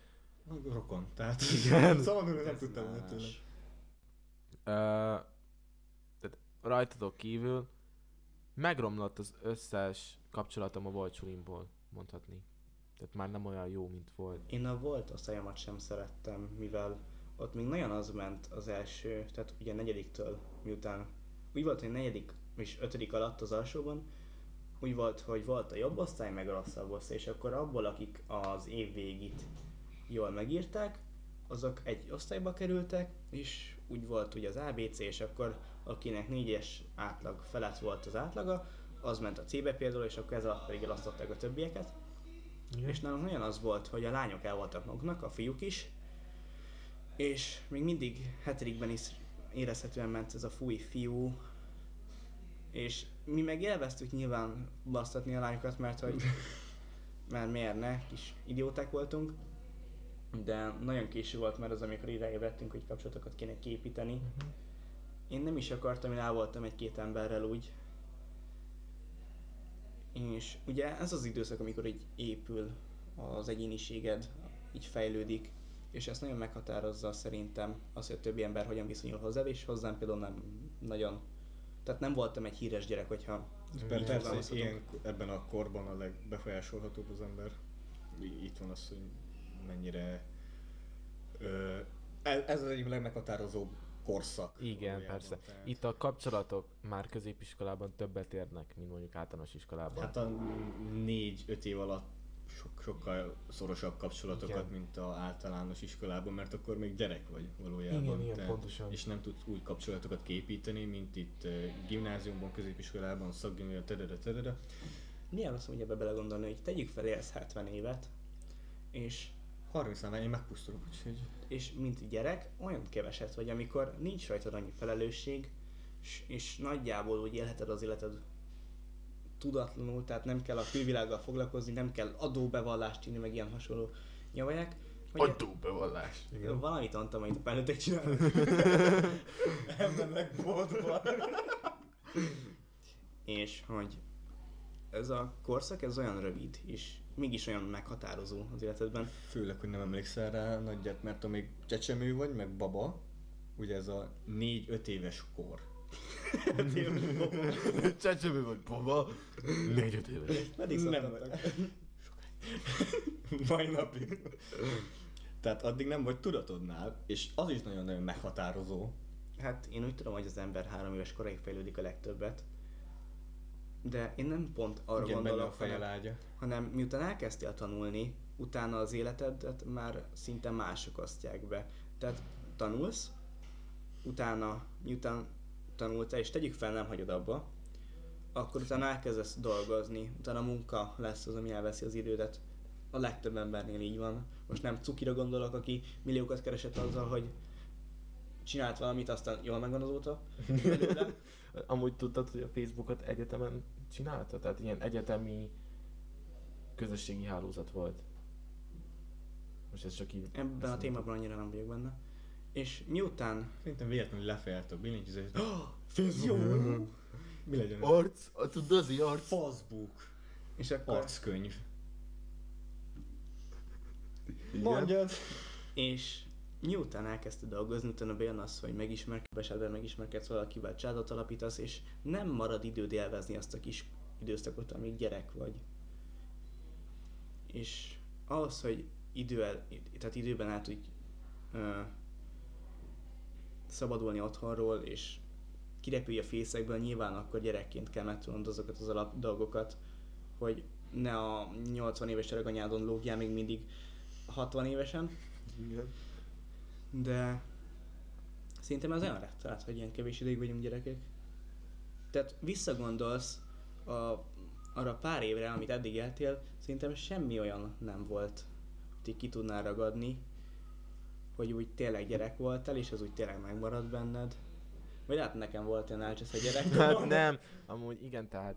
Rokon, tehát... Igen. [LAUGHS] Szabadul nem tudtam volna tőle. Ö, tehát rajtatok kívül megromlott az összes kapcsolatom a volt sulimból, mondhatni. Tehát már nem olyan jó, mint volt. Én a volt osztályomat sem szerettem, mivel ott még nagyon az ment az első, tehát ugye negyediktől miután úgy volt, hogy negyedik és ötödik alatt az alsóban, úgy volt, hogy volt a jobb osztály, meg a rosszabb osztály, és akkor abból, akik az év végét jól megírták, azok egy osztályba kerültek, és úgy volt ugye az ABC, és akkor akinek négyes átlag felett volt az átlaga, az ment a C-be például, és akkor ez alatt pedig elosztották a többieket. És nálunk nagyon az volt, hogy a lányok el voltak maguknak, a fiúk is, és még mindig hetedikben is érezhetően ment ez a fúj fiú, és mi meg élveztük nyilván basztatni a lányokat, mert hogy [LAUGHS] mert miért ne, kis idióták voltunk, de nagyon késő volt már az, amikor ide ébredtünk, hogy kapcsolatokat kéne képíteni. Én nem is akartam, én el voltam egy-két emberrel úgy. És ugye ez az időszak, amikor így épül az egyéniséged, így fejlődik, és ezt nagyon meghatározza szerintem az, hogy a többi ember hogyan viszonyul hozzá, és hozzám például nem nagyon. Tehát nem voltam egy híres gyerek, hogyha Persze, fogalmazhatunk. ilyen, ebben a korban a legbefolyásolhatóbb az ember. Itt van az, hogy mennyire... Ö, ez ez az egyik legmeghatározóbb korszak. Igen, persze. tehát- Itt a kapcsolatok már középiskolában többet érnek, mint mondjuk általános iskolában. Hát a négy-öt év alatt sok, sokkal szorosabb kapcsolatokat, Igen. mint a általános iskolában, mert akkor még gyerek vagy valójában. Igen, igen, te- pontosan. És nem tudsz úgy kapcsolatokat képíteni, mint itt eh, gimnáziumban, középiskolában, szakgimnáziumban, tedede, tedede. Milyen rossz, hogy ebbe belegondolni, hogy tegyük fel, élsz 70 évet, és 30 nál én megpusztulok, úgyhogy... és mint gyerek olyan keveset vagy, amikor nincs rajtad annyi felelősség, és, és nagyjából úgy élheted az életed tudatlanul, tehát nem kell a külvilággal foglalkozni, nem kell adóbevallást írni, meg ilyen hasonló nyavaják, Adóbevallás. Igen. Valamit mondtam, amit a felnőttek csinálnak. [LAUGHS] Elmennek boltba. és hogy ez a korszak, ez olyan rövid, és mégis olyan meghatározó az életedben. Főleg, hogy nem emlékszel rá nagyját, mert amíg csecsemő vagy, meg baba, ugye ez a 4-5 éves kor. Csecsemő vagy baba, négy-öt éves. Meddig Nem szoktattak? Mai napig. Tehát addig nem vagy tudatodnál, és az is nagyon-nagyon meghatározó. Hát én úgy tudom, hogy az ember három éves koráig fejlődik a legtöbbet. De én nem pont arra Igen, benne a gondolok, hanem, hanem miután elkezdtél tanulni, utána az életedet már szinte mások osztják be. Tehát tanulsz, utána, miután tanultál, és tegyük fel, nem hagyod abba, akkor utána elkezdesz dolgozni, utána a munka lesz az, ami elveszi az idődet. A legtöbb embernél így van. Most nem cukira gondolok, aki milliókat keresett azzal, hogy csinált valamit, aztán jól megvan azóta. [LAUGHS] Amúgy tudtad, hogy a Facebookot egyetemen csinálta? Tehát ilyen egyetemi közösségi hálózat volt. Most ez csak így... Ebben a témában annyira nem vagyok benne. És miután Szerintem véletlenül lefejelt a billentyűzet, oh, Facebook! [LAUGHS] Mi legyen? Arc, a tudazi arc. Facebook. és akkor Arckönyv. Mondjad! És miután elkezdted dolgozni, utána bejön az, hogy megismerkedsz, esetben megismerkedsz valakivel, családot alapítasz, és nem marad időd élvezni azt a kis időszakot, amíg gyerek vagy. És ahhoz, hogy idő el, tehát időben át tudj szabadulni otthonról, és kirepülj a fészekből, nyilván akkor gyerekként kell megtudnod azokat az alap dolgokat, hogy ne a 80 éves anyádon lógjál még mindig 60 évesen, Igen. de szerintem ez olyan rettenet, hogy ilyen kevés ideig vagyunk gyerekek. Tehát visszagondolsz a, arra pár évre, amit eddig éltél, szerintem semmi olyan nem volt, hogy ki tudnál ragadni, hogy úgy tényleg gyerek voltál, és az úgy tényleg megmaradt benned. Vagy hát nekem volt olyan álcsasz a gyerek. [LAUGHS] Hát nem, amúgy igen, tehát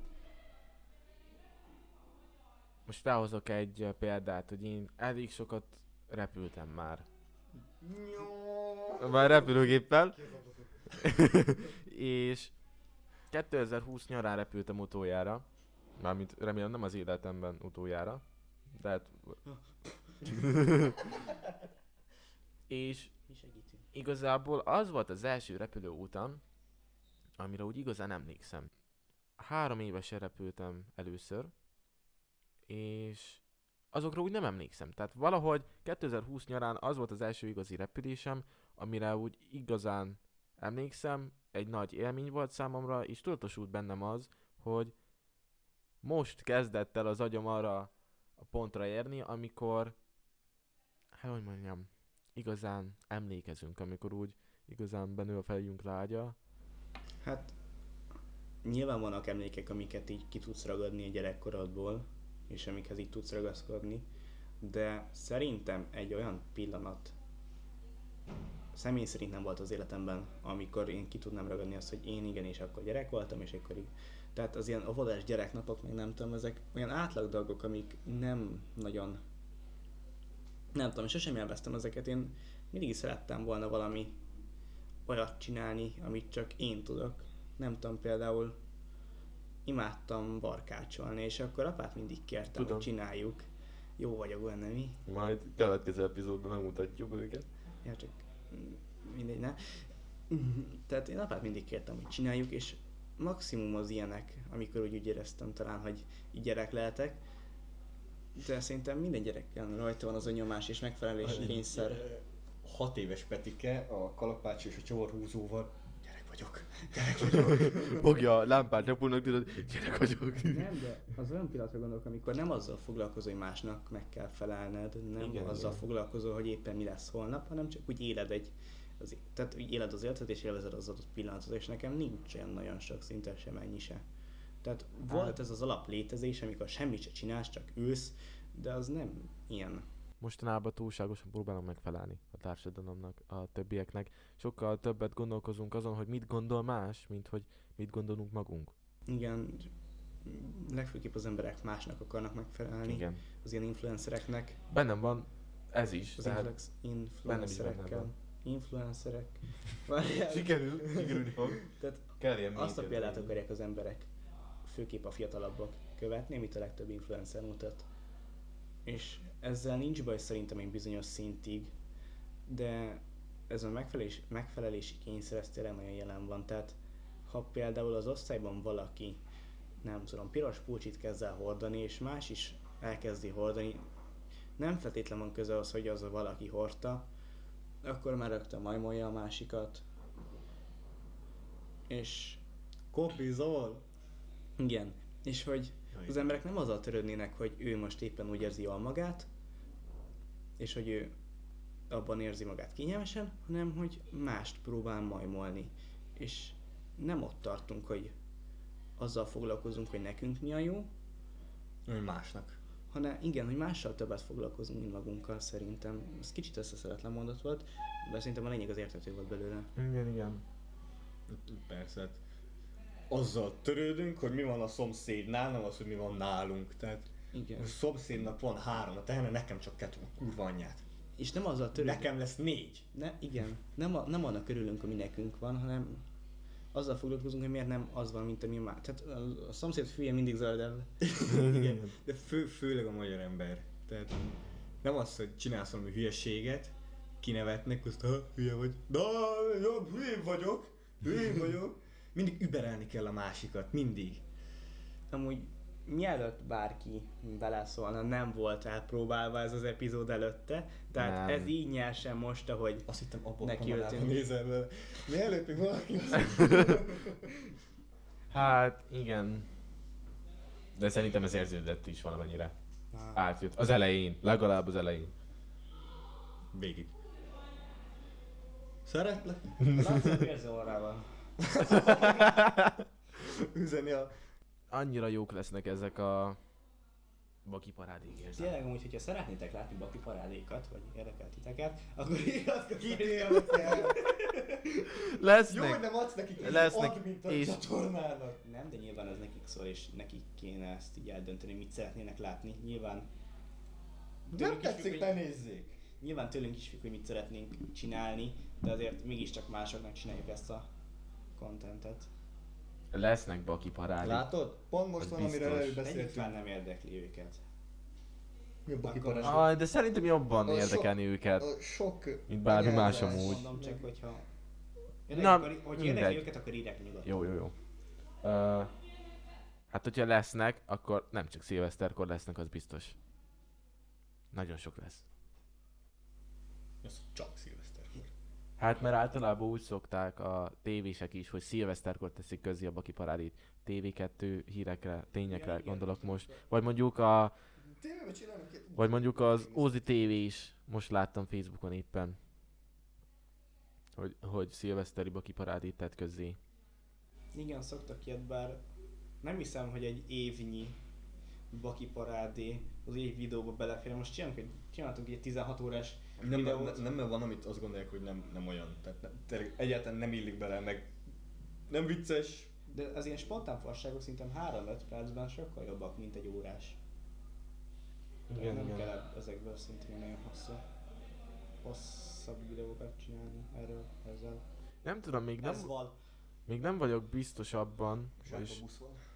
most felhozok egy példát, hogy én elég sokat repültem már. Már repülőgéppel. [LAUGHS] és 2020 nyarán repültem utoljára. Mármint remélem nem az életemben utoljára. De hát... [LAUGHS] és Mi segítünk? igazából az volt az első repülő utam, amire úgy igazán emlékszem. Három évesen repültem először, és azokra úgy nem emlékszem. Tehát valahogy 2020 nyarán az volt az első igazi repülésem, amire úgy igazán emlékszem, egy nagy élmény volt számomra, és tudatosult bennem az, hogy most kezdett el az agyam arra a pontra érni, amikor, hát hogy mondjam, igazán emlékezünk, amikor úgy igazán benő a fejünk lágya. Hát nyilván vannak emlékek, amiket így ki tudsz ragadni a gyerekkorodból, és amikhez így tudsz ragaszkodni, de szerintem egy olyan pillanat személy szerint nem volt az életemben, amikor én ki tudnám ragadni azt, hogy én igenis akkor gyerek voltam, és akkor így. Tehát az ilyen óvodás gyereknapok, meg nem tudom, ezek olyan átlag dolgok, amik nem nagyon nem tudom, sosem élveztem ezeket. Én mindig szerettem volna valami olyat csinálni, amit csak én tudok. Nem tudom, például imádtam barkácsolni, és akkor apát mindig kértem, Tudom. hogy csináljuk. Jó vagyok benne, mi? Majd következő epizódban megmutatjuk őket. Ja, csak mindegy, ne? Tehát én apát mindig kértem, hogy csináljuk, és maximum az ilyenek, amikor úgy, úgy éreztem talán, hogy így gyerek lehetek. De szerintem minden gyereken rajta van az a nyomás és megfelelési kényszer. Hat éves Petike a kalapács és a csavarhúzóval. Gyerek vagyok. Gyerek vagyok. [LAUGHS] Fogja a lámpát repulnak, tudod, gyerek vagyok. Nem, de az olyan pillanatra gondolok, amikor nem azzal foglalkozol, hogy másnak meg kell felelned, nem Igen, azzal igen. foglalkozol, hogy éppen mi lesz holnap, hanem csak úgy éled egy, az, tehát úgy éled az életet és élvezed az adott pillanatot, és nekem nincs olyan nagyon sok szinte sem ennyi se. Tehát volt ez az alap létezés, amikor semmit se csinálsz, csak ülsz, de az nem ilyen. Mostanában túlságosan próbálom megfelelni a társadalomnak, a többieknek. Sokkal többet gondolkozunk azon, hogy mit gondol más, mint hogy mit gondolunk magunk. Igen, legfőképp az emberek másnak akarnak megfelelni, Igen. az ilyen influencereknek. Bennem van ez is. Az Tehát influencerekkel. Influencerek. [LAUGHS] Sikerül, sikerülni fog. Tehát Kell ilyen azt a példát akarják az emberek, főképp a fiatalabbak követni, amit a legtöbb influencer mutat. És ezzel nincs baj szerintem egy bizonyos szintig, de ez a megfelelés, megfelelési kényszer ez tényleg nagyon jelen van. Tehát ha például az osztályban valaki, nem tudom, piros pulcsit kezd el hordani, és más is elkezdi hordani, nem feltétlen van köze az, hogy az a valaki hordta, akkor már rögtön majmolja a másikat. És Kopizol! Igen, és hogy az emberek nem azzal törődnének, hogy ő most éppen úgy érzi jól magát, és hogy ő abban érzi magát kényelmesen, hanem hogy mást próbál majmolni. És nem ott tartunk, hogy azzal foglalkozunk, hogy nekünk mi a jó, Hogy másnak. hanem igen, hogy mással többet foglalkozunk, mint magunkkal szerintem. Ez kicsit összeszeretlen mondat volt, de szerintem a lényeg az értető volt belőle. Igen, igen. Persze. Azzal törődünk, hogy mi van a szomszédnál, nem az, hogy mi van nálunk. Tehát Igen. a szomszédnak van három a tehene, nekem csak kettő, a kurva anyját. És nem azzal törődünk. Nekem lesz négy. Ne, igen, nem, a, nem annak örülünk, ami nekünk van, hanem azzal foglalkozunk, hogy miért nem az van, mint ami már. Tehát a, a szomszéd fülye mindig zöldebb. [LAUGHS] Igen. De fő, főleg a magyar ember. Tehát nem az, hogy csinálsz valami hülyeséget, kinevetnek, azt ha hülye vagy. De jobb, hülye vagyok, hülye vagyok. [LAUGHS] Mindig überelni kell a másikat, mindig. Amúgy mielőtt bárki beleszólna, nem volt elpróbálva ez az epizód előtte, tehát Nem. ez így nyersen most, ahogy Azt hittem abban Neki nézel. Mielőtt még valaki azt Hát, igen. De szerintem ez érződött is valamennyire. Á, Átjött. Az elején. Legalább az elején. Végig. Szeretlek? Látszott érző orrával. [LAUGHS] Üzeni a... Annyira jók lesznek ezek a baki parádék érzem. Tényleg amúgy, hogyha szeretnétek látni baki parádékat, vagy érdekel titeket, akkor iratkozzatok! Jó, Lesznek. hogy nem adsz nekik Lesznek, admint a és- csatornának. Nem, de nyilván ez nekik szól, és nekik kéne ezt így eldönteni, mit szeretnének látni. Nyilván Nem függ, tetszik, hogy- ne nézzék. Nyilván tőlünk is függ, hogy mit szeretnénk csinálni, de azért mégiscsak másoknak csináljuk ezt a contentet. Lesznek baki parádék. Látod? Pont most van, amiről előbb beszéltünk. nem érdekli őket. Mi a baki Akkor- parázs? Aj, de szerintem jobban A sok- érdekelni őket. A sok... Mint bármi más amúgy. Mondom csak, hogyha... Na, Na, akar, hogy mindegy. érdekli őket, akkor írják nyugodtan. Jó, jó, jó. Uh, hát, hogyha lesznek, akkor nem csak szilveszterkor lesznek, az biztos. Nagyon sok lesz. Ez csak szilveszterkor. Hát mert általában úgy szokták a tévések is, hogy szilveszterkor teszik közé a baki parádét. TV2 hírekre, tényekre Igen, gondolok igen. most. Vagy mondjuk a, vagy mondjuk az Ózi TV is. Most láttam Facebookon éppen. Hogy, hogy szilveszteri baki parádét tett közzé. Igen, szoktak ilyet, bár nem hiszem, hogy egy évnyi baki parádé az év videóba belefér. Most csinálunk egy, csináltunk egy 16 órás Nem, nem, videót. nem, mert van, amit azt gondolják, hogy nem, nem olyan. Tehát nem, tényleg egyáltalán nem illik bele, meg nem vicces. De az ilyen spontán fasságok szerintem 3-5 percben sokkal jobbak, mint egy órás. Igen, nem igen. kell ezekből ilyen nagyon hosszú, hosszabb videókat csinálni erről, ezzel. Nem tudom, még nem, Ez val. még nem vagyok biztos abban, és busz van. Ben.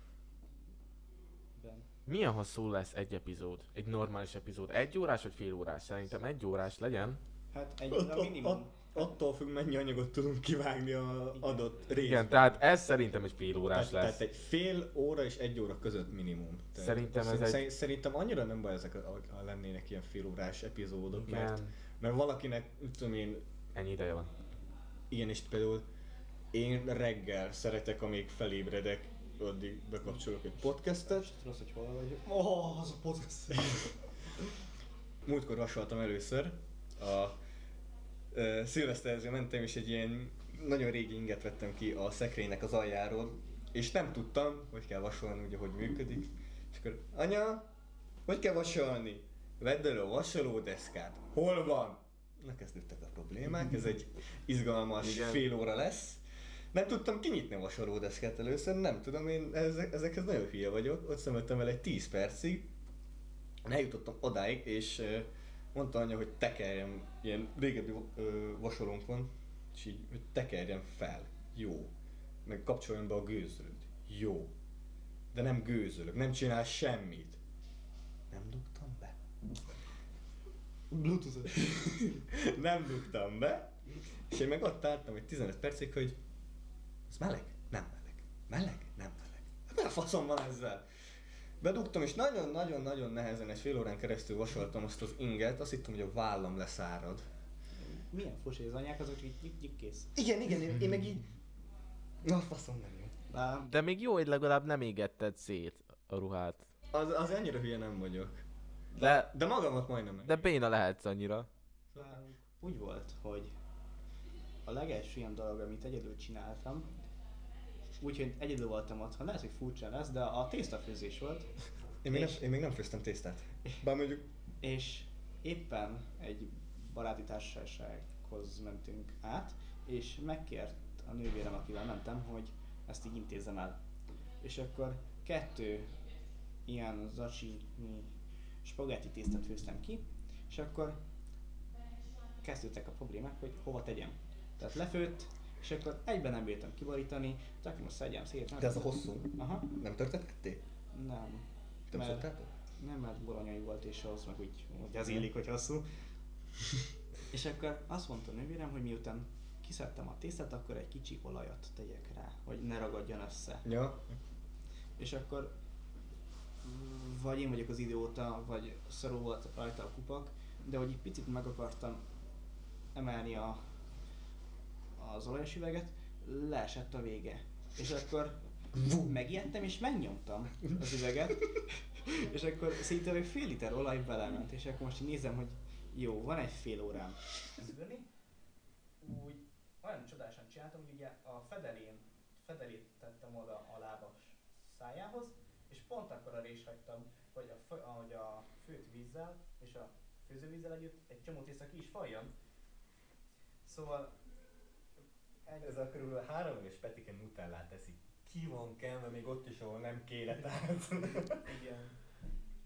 Milyen hosszú lesz egy epizód? Egy normális epizód? Egy órás vagy fél órás? Szerintem egy órás legyen. Hát egy a ott, minimum. ott, attól függ, mennyi anyagot tudunk kivágni a Igen. adott részben. Igen, tehát ez szerintem egy fél órás tehát, lesz. Tehát egy fél óra és egy óra között minimum. Tehát Szerintem ez szerint- egy- Szerintem annyira nem baj ezek, a- ha lennének ilyen fél órás epizódok, mert, Igen, mert valakinek, tudom én, ennyi ideje van. ilyen is például én reggel szeretek, amíg felébredek, addig bekapcsolok egy podcastet. Most rossz, hogy hol vagyok. Oh, az a podcast. [LAUGHS] Múltkor vasaltam először. A uh, szilveszterező mentem, és egy ilyen nagyon régi inget vettem ki a szekrénynek az aljáról, és nem tudtam, hogy kell vasolni, ugye, hogy működik. És akkor, anya, hogy kell vasolni? Vedd elő a vasolódeszkát. Hol van? Na kezdődtek a problémák, ez egy izgalmas Igen. fél óra lesz. Nem tudtam kinyitni a vasolódeszkát először, nem tudom, én ezek, ezekhez nagyon hülye vagyok. Ott szemettem vele egy 10 percig, eljutottam odáig, és mondta anya, hogy tekerjem, ilyen régebbi ö, vasolónk van, és így, hogy tekerjem fel. Jó. Meg kapcsoljon be a gőzölőt. Jó. De nem gőzölök, nem csinál semmit. Nem dugtam be. Bluetooth [LAUGHS] Nem dugtam be. És én meg ott álltam egy 15 percig, hogy ez meleg? Nem meleg. Meleg? Nem meleg. Hát mi a faszom van ezzel? Bedugtam, és nagyon-nagyon-nagyon nehezen egy fél órán keresztül vasoltam azt az inget, azt hittem, hogy a vállam leszárad. Milyen fos, hogy az anyák azok így nyik, nyik kész. Igen, igen, én, én meg így... Na, faszom nem jó. De De még jó, hogy legalább nem égetted szét a ruhát. Az, az ennyire hülye nem vagyok. De, De magamat majdnem meg. de béna lehetsz annyira. Nálunk úgy volt, hogy a legelső ilyen dolog, amit egyedül csináltam, úgyhogy egyedül voltam otthon, lehet, hogy furcsa lesz, de a tésztafőzés volt, Én még, nem, És- én még nem főztem tésztát. [LAUGHS] Bár mondjuk... és éppen egy baráti társasághoz mentünk át, és megkért a nővérem, akivel mentem, hogy ezt így intézzem el. És akkor kettő ilyen zacsi spagetti tésztát főztem ki, és akkor kezdődtek a problémák, hogy hova tegyem. Tehát lefőtt, és akkor egyben nem bírtam kiborítani, csak most szedjem szét. nem De ez a hosszú. Aha, Nem törtett ketté? nem. Te Mert-? Nem, mert bolonyai volt, és ahhoz meg úgy, hogy az illik, hogy hosszú. [LAUGHS] és akkor azt mondta a nővérem, hogy miután kiszedtem a tésztát, akkor egy kicsi olajat tegyek rá, hogy ne ragadjon össze. Ja. És akkor vagy én vagyok az idióta, vagy szarul volt rajta a kupak, de hogy egy picit meg akartam emelni a, az olajos üveget, leesett a vége. És akkor megijedtem és megnyomtam az üveget, és akkor szinte egy fél liter olaj belement, és akkor most nézem, hogy jó, van egy fél órám. Szülni, úgy olyan csodásan csináltam, hogy ugye a fedelén, fedelét tettem oda a lábas szájához, és pont akkor a rés hagytam, hogy a, fő, ahogy a főt vízzel és a főzővízzel együtt egy csomó tészta ki is faljon. Szóval egy, Ez a körülbelül három éves Petike nutellát teszik. Ki van kelve még ott is, ahol nem kéne, tehát. igen.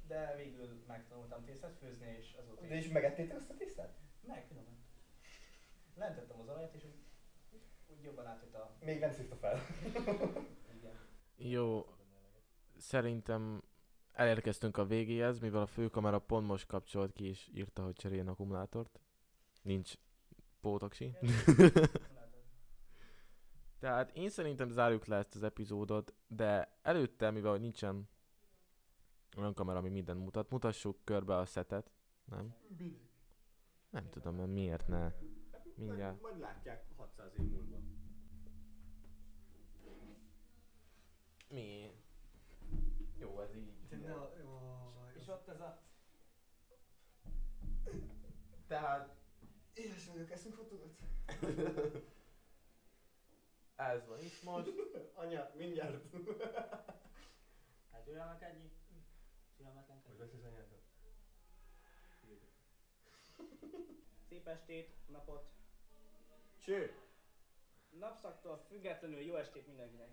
De végül megtanultam tésztát főzni, és azóta De is megettétek azt a tésztát? Meg, finom lett. Lentettem az olajat, és úgy, úgy jobban átjött a... Még nem szívta fel. Igen. Jó, szerintem elérkeztünk a végéhez, mivel a főkamera pont most kapcsolt ki és írta, hogy cseréljen akkumulátort. Nincs pótoksi. Tehát én szerintem zárjuk le ezt az epizódot, de előtte, mivel nincsen olyan kamera, ami mindent mutat, mutassuk körbe a szetet. Nem? Nem tudom, mert miért ne. Mindjárt. Majd látják 600 év múlva. Mi? Jó, ez így. És ott ez a... Tehát Éhes vagyok, eszünk fotókat. [LAUGHS] ez van itt most. [LAUGHS] Anya, mindjárt. Hát türelmekedjünk. Türelmetlenkedjünk. Hogy vesz az anyádat? Szép estét, napot. Cső! Napszaktól függetlenül jó estét mindenkinek.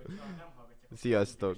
[LAUGHS] Sziasztok!